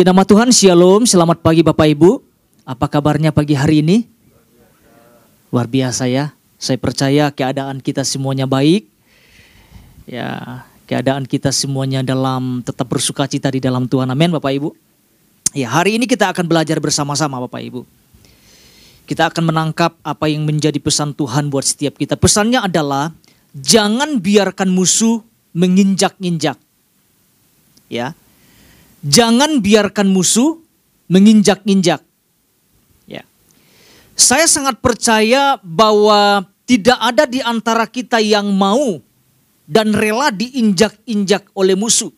Puji nama Tuhan, Shalom, selamat pagi Bapak Ibu. Apa kabarnya pagi hari ini? Luar biasa ya. Saya percaya keadaan kita semuanya baik. Ya, keadaan kita semuanya dalam tetap bersuka cita di dalam Tuhan. Amin Bapak Ibu. Ya, hari ini kita akan belajar bersama-sama Bapak Ibu. Kita akan menangkap apa yang menjadi pesan Tuhan buat setiap kita. Pesannya adalah jangan biarkan musuh menginjak-injak. Ya. Jangan biarkan musuh menginjak-injak. Ya. Saya sangat percaya bahwa tidak ada di antara kita yang mau dan rela diinjak-injak oleh musuh.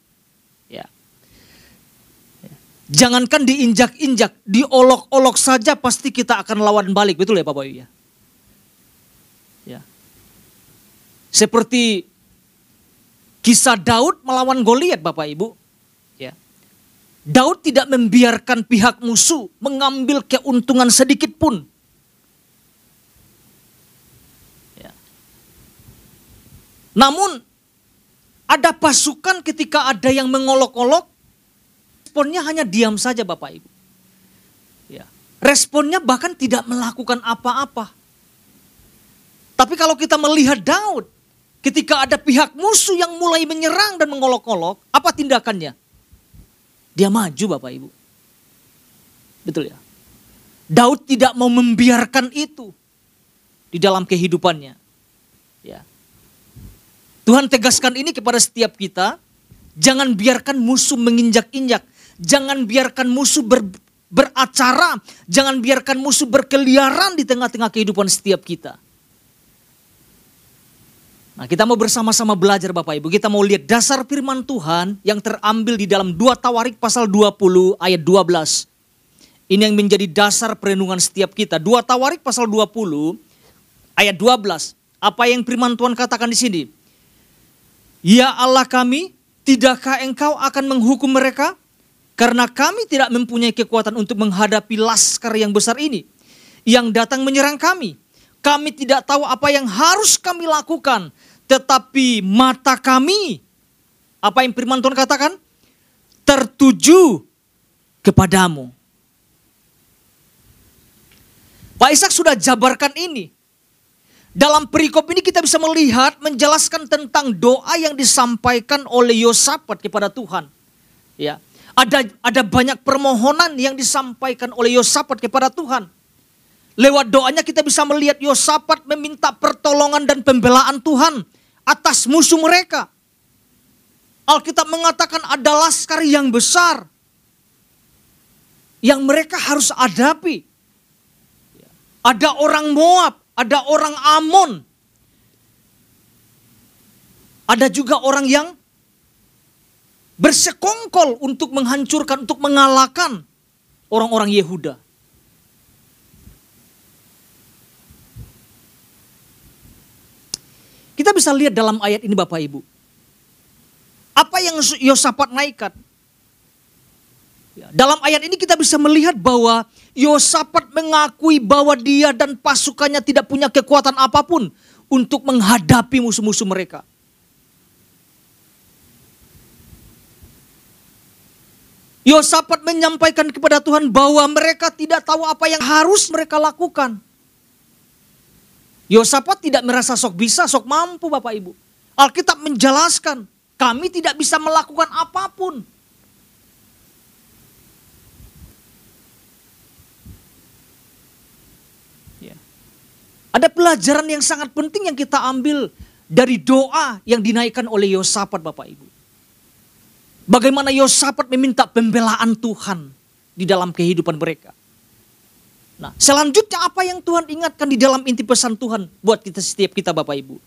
Ya. Jangankan diinjak-injak, diolok-olok saja pasti kita akan lawan balik, betul ya Bapak Ibu ya? Ya. Seperti kisah Daud melawan Goliat Bapak Ibu. Daud tidak membiarkan pihak musuh mengambil keuntungan sedikit pun. Ya. Namun ada pasukan ketika ada yang mengolok-olok, responnya hanya diam saja Bapak Ibu. Ya. Responnya bahkan tidak melakukan apa-apa. Tapi kalau kita melihat Daud, ketika ada pihak musuh yang mulai menyerang dan mengolok-olok, apa tindakannya? Dia maju Bapak Ibu. Betul ya? Daud tidak mau membiarkan itu di dalam kehidupannya. Ya. Tuhan tegaskan ini kepada setiap kita, jangan biarkan musuh menginjak-injak, jangan biarkan musuh ber, beracara, jangan biarkan musuh berkeliaran di tengah-tengah kehidupan setiap kita. Nah, kita mau bersama-sama belajar Bapak Ibu. Kita mau lihat dasar firman Tuhan yang terambil di dalam 2 Tawarik pasal 20 ayat 12. Ini yang menjadi dasar perenungan setiap kita. 2 Tawarik pasal 20 ayat 12. Apa yang firman Tuhan katakan di sini? Ya Allah kami, tidakkah engkau akan menghukum mereka? Karena kami tidak mempunyai kekuatan untuk menghadapi laskar yang besar ini. Yang datang menyerang kami. Kami tidak tahu apa yang harus kami lakukan tetapi mata kami, apa yang firman Tuhan katakan? Tertuju kepadamu. Pak Ishak sudah jabarkan ini. Dalam perikop ini kita bisa melihat, menjelaskan tentang doa yang disampaikan oleh Yosafat kepada Tuhan. Ya, ada ada banyak permohonan yang disampaikan oleh Yosafat kepada Tuhan. Lewat doanya kita bisa melihat Yosafat meminta pertolongan dan pembelaan Tuhan atas musuh mereka. Alkitab mengatakan ada laskar yang besar yang mereka harus hadapi. Ada orang Moab, ada orang Amon. Ada juga orang yang bersekongkol untuk menghancurkan, untuk mengalahkan orang-orang Yehuda. Kita bisa lihat dalam ayat ini Bapak Ibu. Apa yang Yosafat naikkan? Ya, dalam ayat ini kita bisa melihat bahwa Yosafat mengakui bahwa dia dan pasukannya tidak punya kekuatan apa pun untuk menghadapi musuh-musuh mereka. Yosafat menyampaikan kepada Tuhan bahwa mereka tidak tahu apa yang harus mereka lakukan. Yosafat tidak merasa sok bisa, sok mampu Bapak Ibu. Alkitab menjelaskan, kami tidak bisa melakukan apa pun. Ya. Ada pelajaran yang sangat penting yang kita ambil dari doa yang dinaikkan oleh Yosafat Bapak Ibu. Bagaimana Yosafat meminta pembelaan Tuhan di dalam kehidupan mereka. Nah, selanjutnya apa yang Tuhan ingatkan di dalam inti pesan Tuhan buat kita setiap kita Bapak Ibu?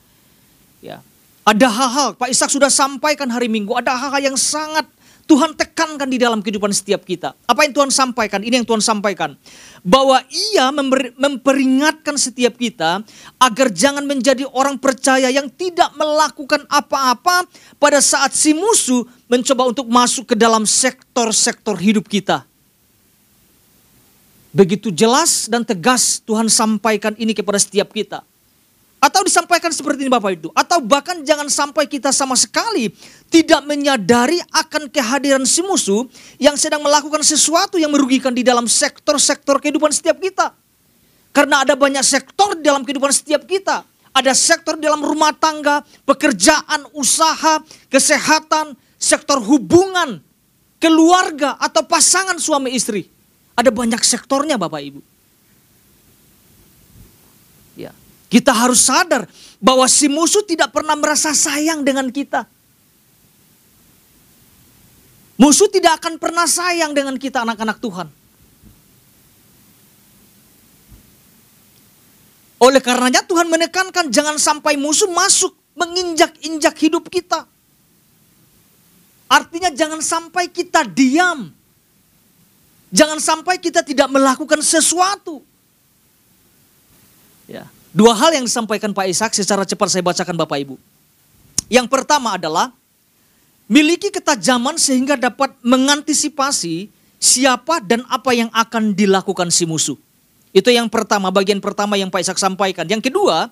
Ya. Ada hal-hal, Pak Ishak sudah sampaikan hari Minggu, ada hal-hal yang sangat Tuhan tekankan di dalam kehidupan setiap kita. Apa yang Tuhan sampaikan? Ini yang Tuhan sampaikan. Bahwa ia memperingatkan setiap kita agar jangan menjadi orang percaya yang tidak melakukan apa-apa pada saat si musuh mencoba untuk masuk ke dalam sektor-sektor hidup kita. Begitu jelas dan tegas Tuhan sampaikan ini kepada setiap kita. Atau disampaikan seperti ini Bapak Ibu. Atau bahkan jangan sampai kita sama sekali tidak menyadari akan kehadiran si musuh yang sedang melakukan sesuatu yang merugikan di dalam sektor-sektor kehidupan setiap kita. Karena ada banyak sektor dalam kehidupan setiap kita. Ada sektor dalam rumah tangga, pekerjaan, usaha, kesehatan, sektor hubungan, keluarga atau pasangan suami istri. Ada banyak sektornya Bapak Ibu. Kita harus sadar bahwa si musuh tidak pernah merasa sayang dengan kita. Musuh tidak akan pernah sayang dengan kita anak-anak Tuhan. Oleh karenanya Tuhan menekankan jangan sampai musuh masuk menginjak-injak hidup kita. Artinya jangan sampai kita diam. Jangan sampai kita tidak melakukan sesuatu. Ya. Dua hal yang disampaikan Pak Ishak secara cepat saya bacakan Bapak Ibu. Yang pertama adalah miliki ketajaman sehingga dapat mengantisipasi siapa dan apa yang akan dilakukan si musuh. Itu yang pertama, bagian pertama yang Pak Ishak sampaikan. Yang kedua,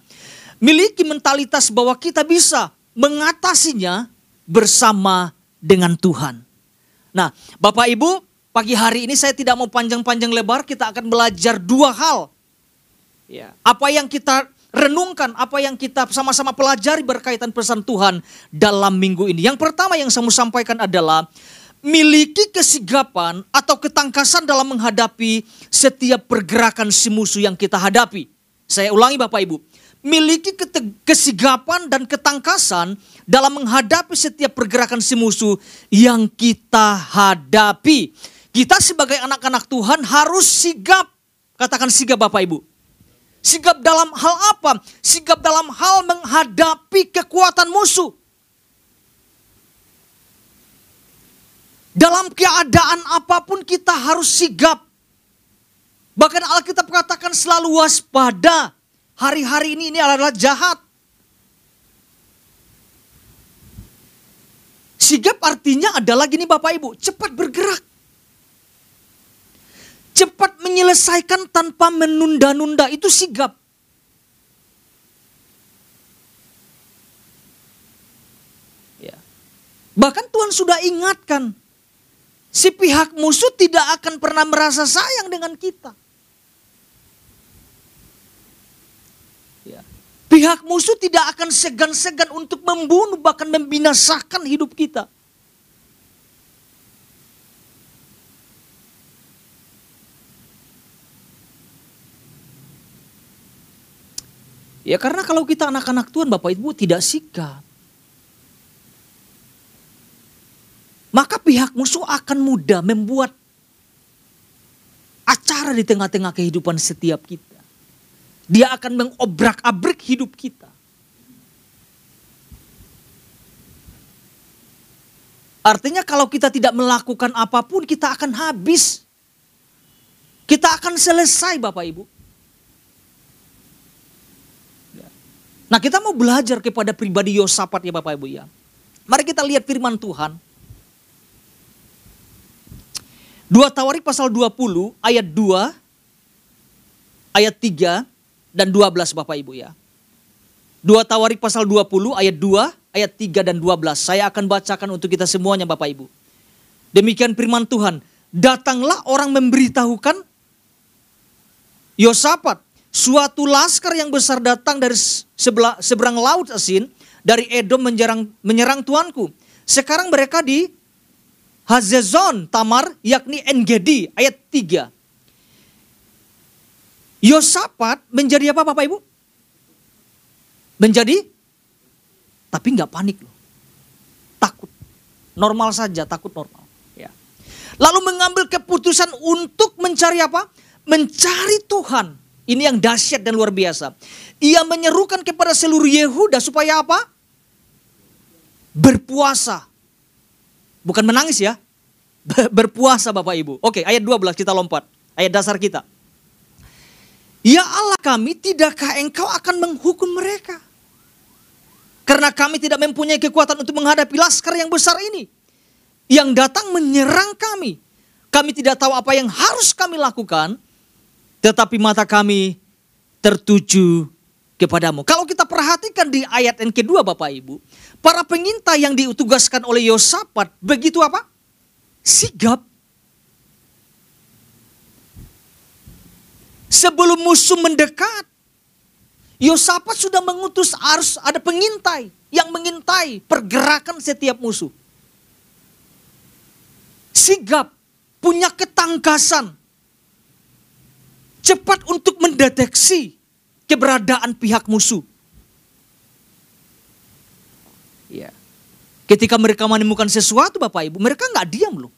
miliki mentalitas bahwa kita bisa mengatasinya bersama dengan Tuhan. Nah, Bapak Ibu, pagi hari ini saya tidak mau panjang-panjang lebar, kita akan belajar dua hal Ya. Apa yang kita renungkan, apa yang kita sama-sama pelajari berkaitan pesan Tuhan dalam minggu ini. Yang pertama yang saya mau sampaikan adalah miliki kesigapan atau ketangkasan dalam menghadapi setiap pergerakan si musuh yang kita hadapi. Saya ulangi Bapak Ibu, miliki kesigapan dan ketangkasan dalam menghadapi setiap pergerakan si musuh yang kita hadapi. Kita sebagai anak-anak Tuhan harus sigap. Katakan sigap Bapak Ibu. Sigap dalam hal apa? Sigap dalam hal menghadapi kekuatan musuh. Dalam keadaan apa pun kita harus sigap. Bahkan Alkitab katakan selalu waspada. Hari-hari ini ini adalah jahat. Sigap artinya adalah gini Bapak Ibu, cepat bergerak cepat menyelesaikan tanpa menunda-nunda itu sigap. Ya. Bahkan Tuhan sudah ingatkan, si pihak musuh tidak akan pernah merasa sayang dengan kita. Ya. Pihak musuh tidak akan segan-segan untuk membunuh bahkan membinasakan hidup kita. Ya karena kalau kita anak-anak Tuhan Bapak Ibu tidak sikap. Maka pihak musuh akan mudah membuat acara di tengah-tengah kehidupan setiap kita. Dia akan mengobrak-abrik hidup kita. Artinya kalau kita tidak melakukan apa pun kita akan habis. Kita akan selesai Bapak Ibu. Nah kita mau belajar kepada pribadi Yosafat ya Bapak Ibu ya. Mari kita lihat firman Tuhan. Dua Tawarik pasal 20 ayat 2, ayat 3 dan 12 Bapak Ibu ya. Dua Tawarik pasal 20 ayat 2, ayat 3 dan 12. Saya akan bacakan untuk kita semuanya Bapak Ibu. Demikian firman Tuhan. Datanglah orang memberitahukan Yosafat Suatu laskar yang besar datang dari sebelah, seberang laut asin, dari Edom menyerang, menyerang tuanku. Sekarang mereka di Hazezon Tamar, yakni Engedi, ayat 3. Yosafat menjadi apa Bapak Ibu? Menjadi, tapi nggak panik loh. Takut. Normal saja, takut normal. Ya. Lalu mengambil keputusan untuk mencari apa? Mencari Tuhan ini yang dahsyat dan luar biasa. Ia menyerukan kepada seluruh Yehuda supaya apa? Berpuasa. Bukan menangis ya. Berpuasa Bapak Ibu. Oke ayat 12 kita lompat. Ayat dasar kita. Ya Allah kami, tidakkah engkau akan menghukum mereka? Karena kami tidak mempunyai kekuatan untuk menghadapi laskar yang besar ini. Yang datang menyerang kami. Kami tidak tahu apa yang harus kami lakukan tetapi mata kami tertuju kepadamu. Kalau kita perhatikan di ayat yang kedua Bapak Ibu, para pengintai yang ditugaskan oleh Yosafat begitu apa? Sigap. Sebelum musuh mendekat, Yosafat sudah mengutus harus ada pengintai yang mengintai pergerakan setiap musuh. Sigap, punya ketangkasan, cepat untuk mendeteksi keberadaan pihak musuh. Ya. Ketika mereka menemukan sesuatu Bapak Ibu, mereka nggak diam loh.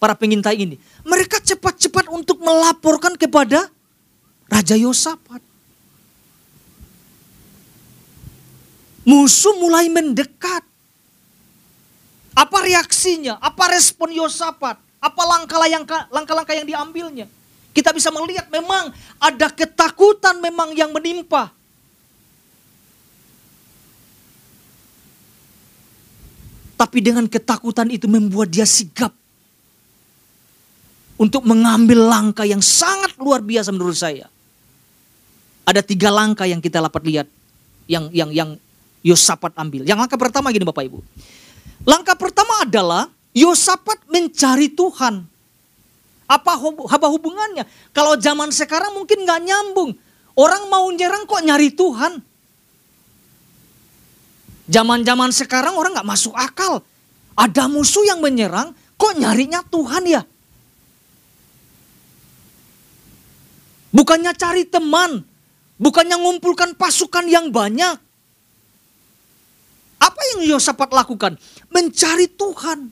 Para pengintai ini. Mereka cepat-cepat untuk melaporkan kepada Raja Yosafat. Musuh mulai mendekat. Apa reaksinya? Apa respon Yosafat? Apa langkah-langkah yang diambilnya? Kita bisa melihat memang ada ketakutan memang yang menimpa. Tapi dengan ketakutan itu membuat dia sigap untuk mengambil langkah yang sangat luar biasa menurut saya. Ada tiga langkah yang kita dapat lihat yang yang yang Yosafat ambil. Yang langkah pertama gini Bapak Ibu. Langkah pertama adalah Yosafat mencari Tuhan. Apa, hubungannya? Kalau zaman sekarang mungkin nggak nyambung. Orang mau nyerang kok nyari Tuhan. Zaman-zaman sekarang orang nggak masuk akal. Ada musuh yang menyerang, kok nyarinya Tuhan ya? Bukannya cari teman, bukannya ngumpulkan pasukan yang banyak. Apa yang Yosafat lakukan? Mencari Tuhan.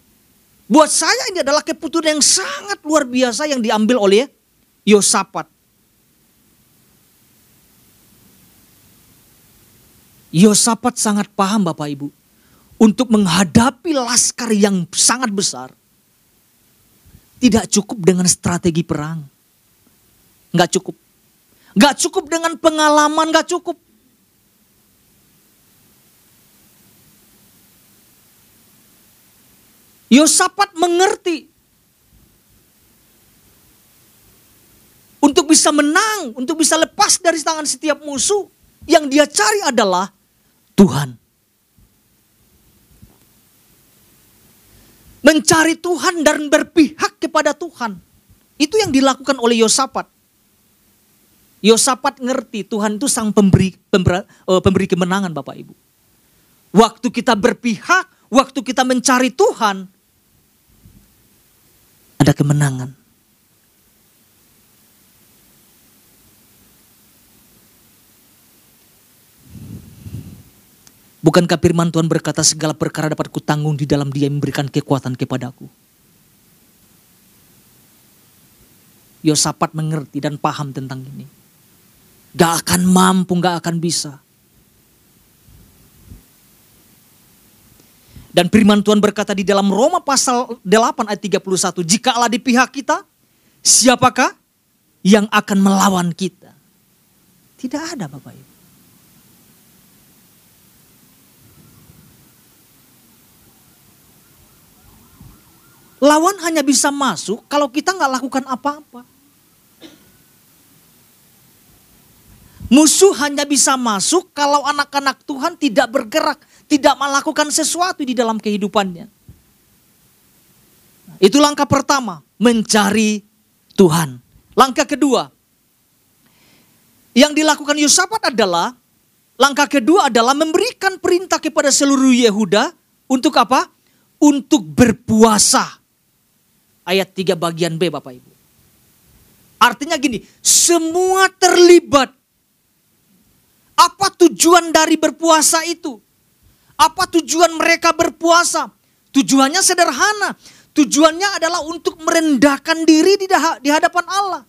Buat saya ini adalah keputusan yang sangat luar biasa yang diambil oleh Yosafat. Yosafat sangat paham Bapak Ibu. Untuk menghadapi laskar yang sangat besar. Tidak cukup dengan strategi perang. Nggak cukup. Nggak cukup dengan pengalaman, nggak cukup. Yosafat mengerti untuk bisa menang, untuk bisa lepas dari tangan setiap musuh, yang dia cari adalah Tuhan. Mencari Tuhan dan berpihak kepada Tuhan. Itu yang dilakukan oleh Yosafat. Yosafat ngerti Tuhan itu sang pemberi, pemberi, eh, pemberi kemenangan Bapak Ibu. Waktu kita berpihak, waktu kita mencari Tuhan, ada kemenangan. Bukankah firman Tuhan berkata segala perkara dapat kutanggung di dalam dia yang memberikan kekuatan kepadaku. Yosafat mengerti dan paham tentang ini. Gak akan mampu, gak akan bisa. Dan firman Tuhan berkata di dalam Roma pasal 8 ayat 31, jika Allah di pihak kita, siapakah yang akan melawan kita? Tidak ada Bapak Ibu. Lawan hanya bisa masuk kalau kita nggak lakukan apa-apa. Musuh hanya bisa masuk kalau anak-anak Tuhan tidak bergerak, tidak melakukan sesuatu di dalam kehidupannya. Itu langkah pertama, mencari Tuhan. Langkah kedua, yang dilakukan Yosafat adalah langkah kedua adalah memberikan perintah kepada seluruh Yehuda untuk apa? Untuk berpuasa. Ayat 3 bagian B Bapak Ibu. Artinya gini, semua terlibat apa tujuan dari berpuasa itu? Apa tujuan mereka berpuasa? Tujuannya sederhana. Tujuannya adalah untuk merendahkan diri di hadapan Allah.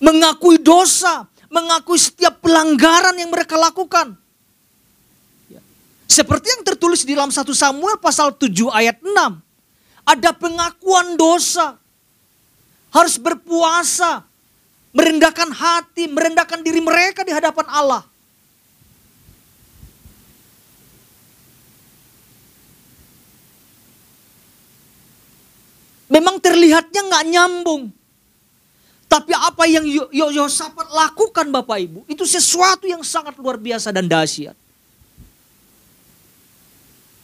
Mengakui dosa, mengakui setiap pelanggaran yang mereka lakukan. Seperti yang tertulis di dalam 1 Samuel pasal 7 ayat 6. Ada pengakuan dosa, harus berpuasa, merendahkan hati, merendahkan diri mereka di hadapan Allah. Memang terlihatnya nggak nyambung. Tapi apa yang Yosafat lakukan Bapak Ibu, itu sesuatu yang sangat luar biasa dan dahsyat.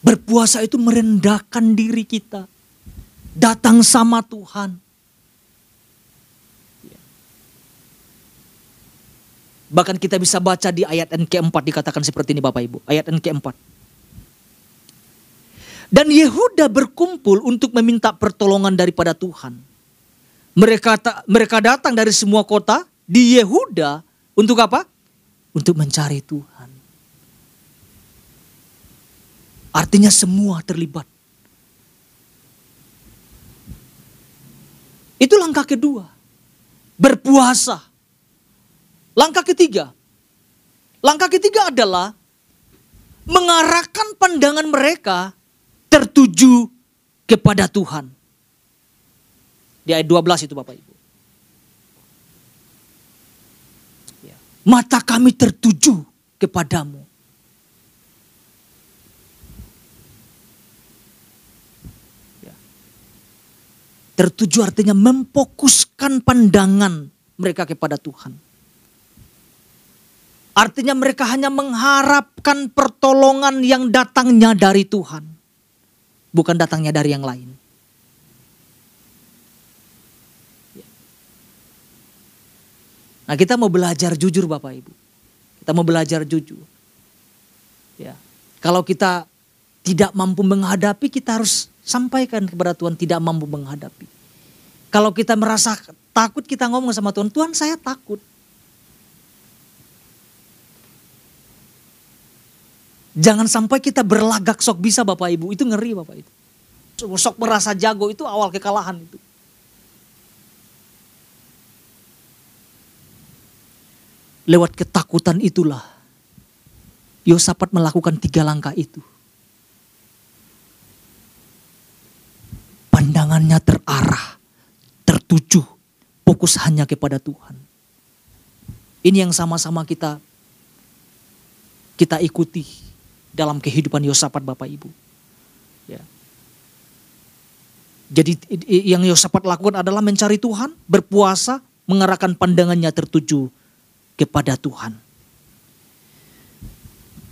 Berpuasa itu merendahkan diri kita. Datang sama Tuhan. Bahkan kita bisa baca di ayat N keempat dikatakan seperti ini Bapak Ibu. Ayat N keempat. Dan Yehuda berkumpul untuk meminta pertolongan daripada Tuhan. Mereka mereka datang dari semua kota di Yehuda untuk apa? Untuk mencari Tuhan. Artinya semua terlibat. Itu langkah kedua. Berpuasa. Langkah ketiga. Langkah ketiga adalah mengarahkan pandangan mereka tertuju kepada Tuhan. Di ayat 12 itu Bapak Ibu. Ya. Mata kami tertuju kepadamu. Ya. Tertuju artinya memfokuskan pandangan mereka kepada Tuhan. Artinya mereka hanya mengharapkan pertolongan yang datangnya dari Tuhan. Bukan datangnya dari yang lain. Nah kita mau belajar jujur Bapak Ibu. Kita mau belajar jujur. Ya. Kalau kita tidak mampu menghadapi, kita harus sampaikan kepada Tuhan tidak mampu menghadapi. Kalau kita merasa takut, kita ngomong sama Tuhan, Tuhan saya takut. Jangan sampai kita berlagak sok bisa Bapak Ibu, itu ngeri Bapak Ibu. Sok merasa jago itu awal kekalahan itu. Lewat ketakutan itulah Yosafat melakukan tiga langkah itu. Pandangannya terarah, tertuju, fokus hanya kepada Tuhan. Ini yang sama-sama kita kita ikuti dalam kehidupan Yosafat Bapak Ibu. Ya. Jadi yang Yosafat lakukan adalah mencari Tuhan, berpuasa, mengarahkan pandangannya tertuju kepada Tuhan.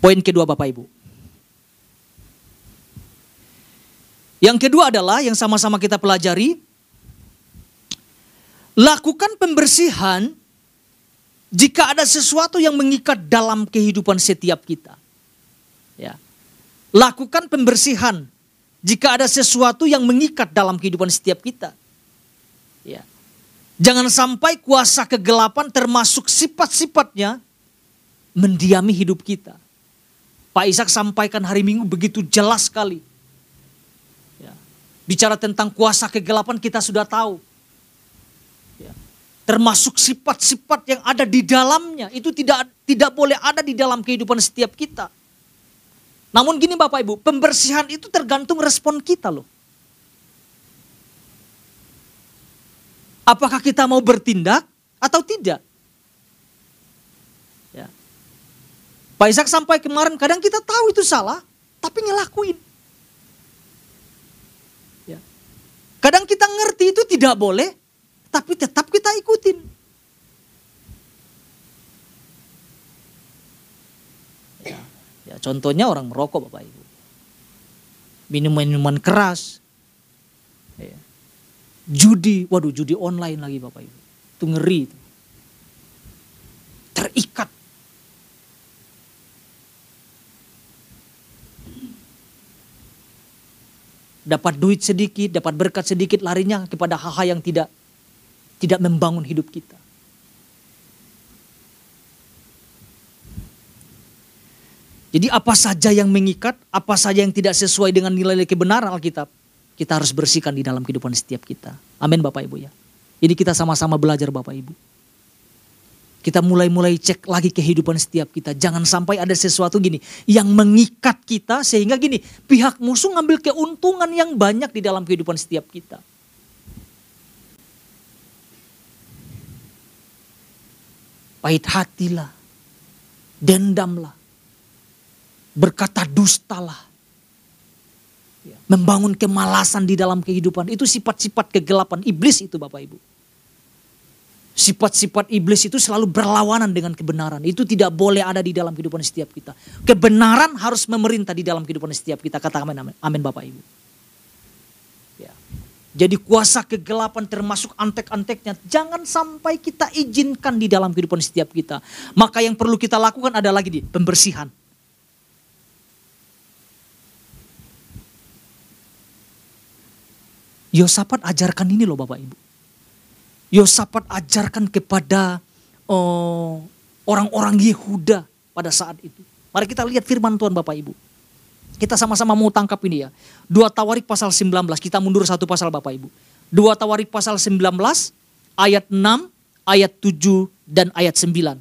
Poin kedua Bapak Ibu. Yang kedua adalah yang sama-sama kita pelajari. Lakukan pembersihan jika ada sesuatu yang mengikat dalam kehidupan setiap kita. Ya. Lakukan pembersihan jika ada sesuatu yang mengikat dalam kehidupan setiap kita. Ya. Jangan sampai kuasa kegelapan termasuk sifat-sifatnya mendiami hidup kita. Pak Ishak sampaikan hari Minggu begitu jelas sekali. Ya. Bicara tentang kuasa kegelapan kita sudah tahu. Ya. Termasuk sifat-sifat yang ada di dalamnya itu tidak tidak boleh ada di dalam kehidupan setiap kita. Namun gini Bapak Ibu, pembersihan itu tergantung respon kita loh. Apakah kita mau bertindak atau tidak? Ya. Pak Ishak sampai kemarin kadang kita tahu itu salah, tapi ngelakuin. Ya. Kadang kita ngerti itu tidak boleh, tapi tetap kita ikutin. Ya, ya contohnya orang merokok Bapak Ibu. Minum-minuman keras, Judi, waduh judi online lagi Bapak Ibu. Itu ngeri itu. Terikat. Dapat duit sedikit, dapat berkat sedikit, larinya kepada hal-hal yang tidak tidak membangun hidup kita. Jadi apa saja yang mengikat, apa saja yang tidak sesuai dengan nilai-nilai kebenaran Alkitab, kita harus bersihkan di dalam kehidupan setiap kita. Amin Bapak Ibu ya. Ini kita sama-sama belajar Bapak Ibu. Kita mulai-mulai cek lagi kehidupan setiap kita. Jangan sampai ada sesuatu gini yang mengikat kita sehingga gini pihak musuh ngambil keuntungan yang banyak di dalam kehidupan setiap kita. Pahit hatilah, dendamlah, berkata dustalah, Ya. Membangun kemalasan di dalam kehidupan. Itu sifat-sifat kegelapan iblis itu Bapak Ibu. Sifat-sifat iblis itu selalu berlawanan dengan kebenaran. Itu tidak boleh ada di dalam kehidupan setiap kita. Kebenaran harus memerintah di dalam kehidupan setiap kita. Kata amin, amin, amin Bapak Ibu. Ya. Jadi kuasa kegelapan termasuk antek-anteknya. Jangan sampai kita izinkan di dalam kehidupan setiap kita. Maka yang perlu kita lakukan adalah lagi di pembersihan. Yosafat ajarkan ini loh Bapak Ibu. Yosafat ajarkan kepada oh, orang-orang Yehuda pada saat itu. Mari kita lihat firman Tuhan Bapak Ibu. Kita sama-sama mau tangkap ini ya. Dua Tawarik pasal 19, kita mundur satu pasal Bapak Ibu. Dua Tawarik pasal 19, ayat 6, ayat 7, dan ayat 9.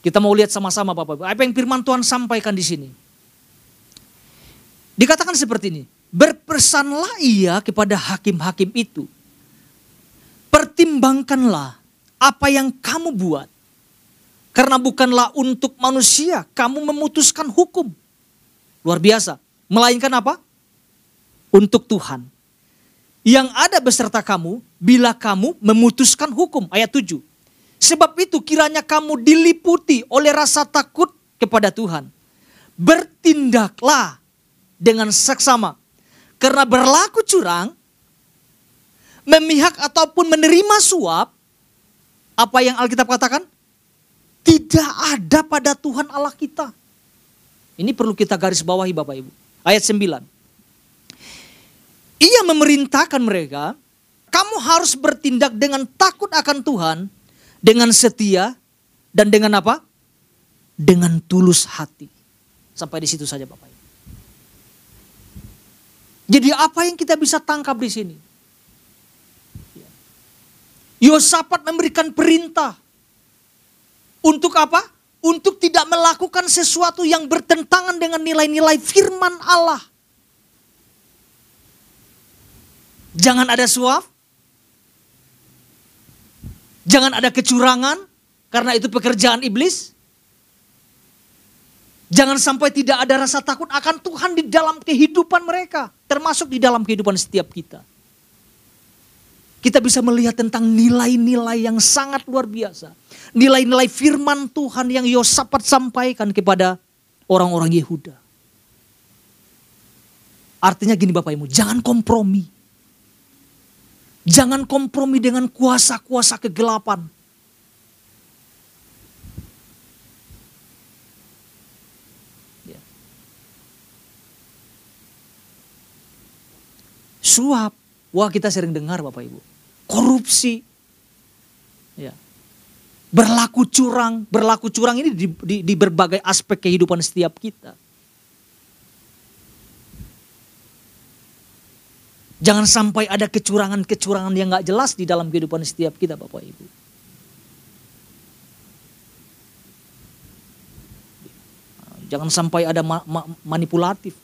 Kita mau lihat sama-sama Bapak Ibu. Apa yang firman Tuhan sampaikan di sini. Dikatakan seperti ini. Berpesanlah ia kepada hakim-hakim itu pertimbangkanlah apa yang kamu buat. Karena bukanlah untuk manusia kamu memutuskan hukum. Luar biasa. Melainkan apa? Untuk Tuhan. Yang ada beserta kamu bila kamu memutuskan hukum. Ayat 7. Sebab itu kiranya kamu diliputi oleh rasa takut kepada Tuhan. Bertindaklah dengan seksama. Karena berlaku curang memihak ataupun menerima suap, apa yang Alkitab katakan? Tidak ada pada Tuhan Allah kita. Ini perlu kita garis bawahi Bapak Ibu. Ayat 9. Ia memerintahkan mereka, kamu harus bertindak dengan takut akan Tuhan, dengan setia, dan dengan apa? Dengan tulus hati. Sampai di situ saja Bapak. Jadi apa yang kita bisa tangkap di sini? Yosafat memberikan perintah. Untuk apa? Untuk tidak melakukan sesuatu yang bertentangan dengan nilai-nilai firman Allah. Jangan ada suap. Jangan ada kecurangan. Karena itu pekerjaan iblis. Jangan sampai tidak ada rasa takut akan Tuhan di dalam kehidupan mereka. Termasuk di dalam kehidupan setiap kita kita bisa melihat tentang nilai-nilai yang sangat luar biasa. Nilai-nilai firman Tuhan yang Yosafat sampaikan kepada orang-orang Yehuda. Artinya gini Bapak Ibu, jangan kompromi. Jangan kompromi dengan kuasa-kuasa kegelapan. Suap, wah kita sering dengar Bapak Ibu korupsi, ya. berlaku curang. Berlaku curang ini di, di, di berbagai aspek kehidupan setiap kita. Jangan sampai ada kecurangan-kecurangan yang gak jelas di dalam kehidupan setiap kita Bapak Ibu. Jangan sampai ada ma ma manipulatif.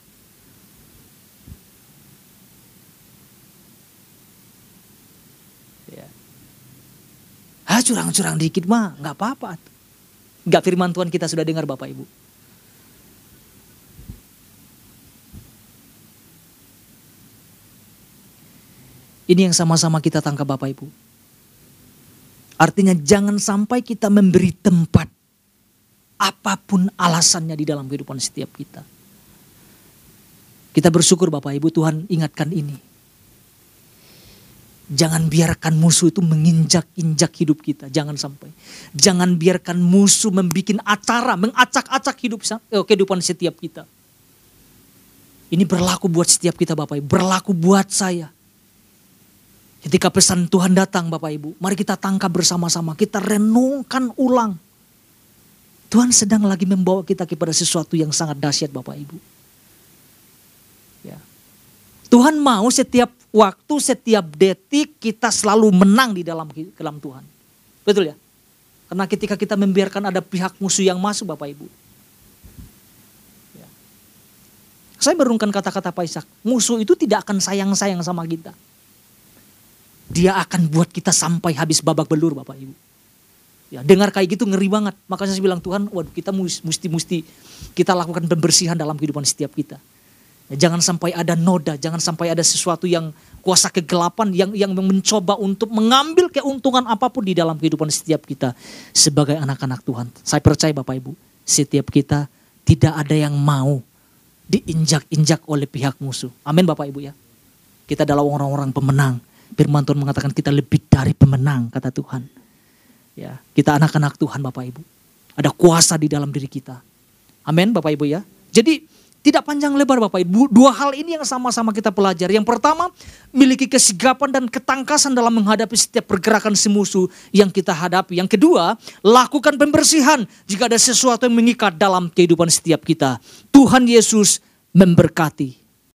Curang-curang dikit mah nggak apa-apa. Nggak firman Tuhan kita sudah dengar Bapak Ibu. Ini yang sama-sama kita tangkap Bapak Ibu. Artinya jangan sampai kita memberi tempat apa pun alasannya di dalam kehidupan setiap kita. Kita bersyukur Bapak Ibu Tuhan ingatkan ini. Jangan biarkan musuh itu menginjak-injak hidup kita. Jangan sampai. Jangan biarkan musuh membuat acara, mengacak-acak hidup eh, kehidupan setiap kita. Ini berlaku buat setiap kita Bapak Ibu. Berlaku buat saya. Ketika pesan Tuhan datang Bapak Ibu. Mari kita tangkap bersama-sama. Kita renungkan ulang. Tuhan sedang lagi membawa kita kepada sesuatu yang sangat dahsyat Bapak Ibu. Ya. Tuhan mau setiap waktu, setiap detik kita selalu menang di dalam dalam Tuhan. Betul ya? Karena ketika kita membiarkan ada pihak musuh yang masuk Bapak Ibu. Ya. Saya berungkan kata-kata Pak Ishak. Musuh itu tidak akan sayang-sayang sama kita. Dia akan buat kita sampai habis babak belur Bapak Ibu. Ya, dengar kayak gitu ngeri banget. Makanya saya bilang Tuhan, waduh kita mesti mesti kita lakukan pembersihan dalam kehidupan setiap kita. Jangan sampai ada noda, jangan sampai ada sesuatu yang kuasa kegelapan yang yang mencoba untuk mengambil keuntungan apa pun di dalam kehidupan setiap kita sebagai anak-anak Tuhan. Saya percaya Bapak Ibu, setiap kita tidak ada yang mau diinjak-injak oleh pihak musuh. Amin Bapak Ibu ya. Kita adalah orang-orang pemenang. Firman Tuhan mengatakan kita lebih dari pemenang kata Tuhan. Ya, kita anak-anak Tuhan Bapak Ibu. Ada kuasa di dalam diri kita. Amin Bapak Ibu ya. Jadi tidak panjang lebar Bapak Ibu. Dua hal ini yang sama-sama kita pelajari. Yang pertama, miliki kesigapan dan ketangkasan dalam menghadapi setiap pergerakan si musuh yang kita hadapi. Yang kedua, lakukan pembersihan jika ada sesuatu yang mengikat dalam kehidupan setiap kita. Tuhan Yesus memberkati.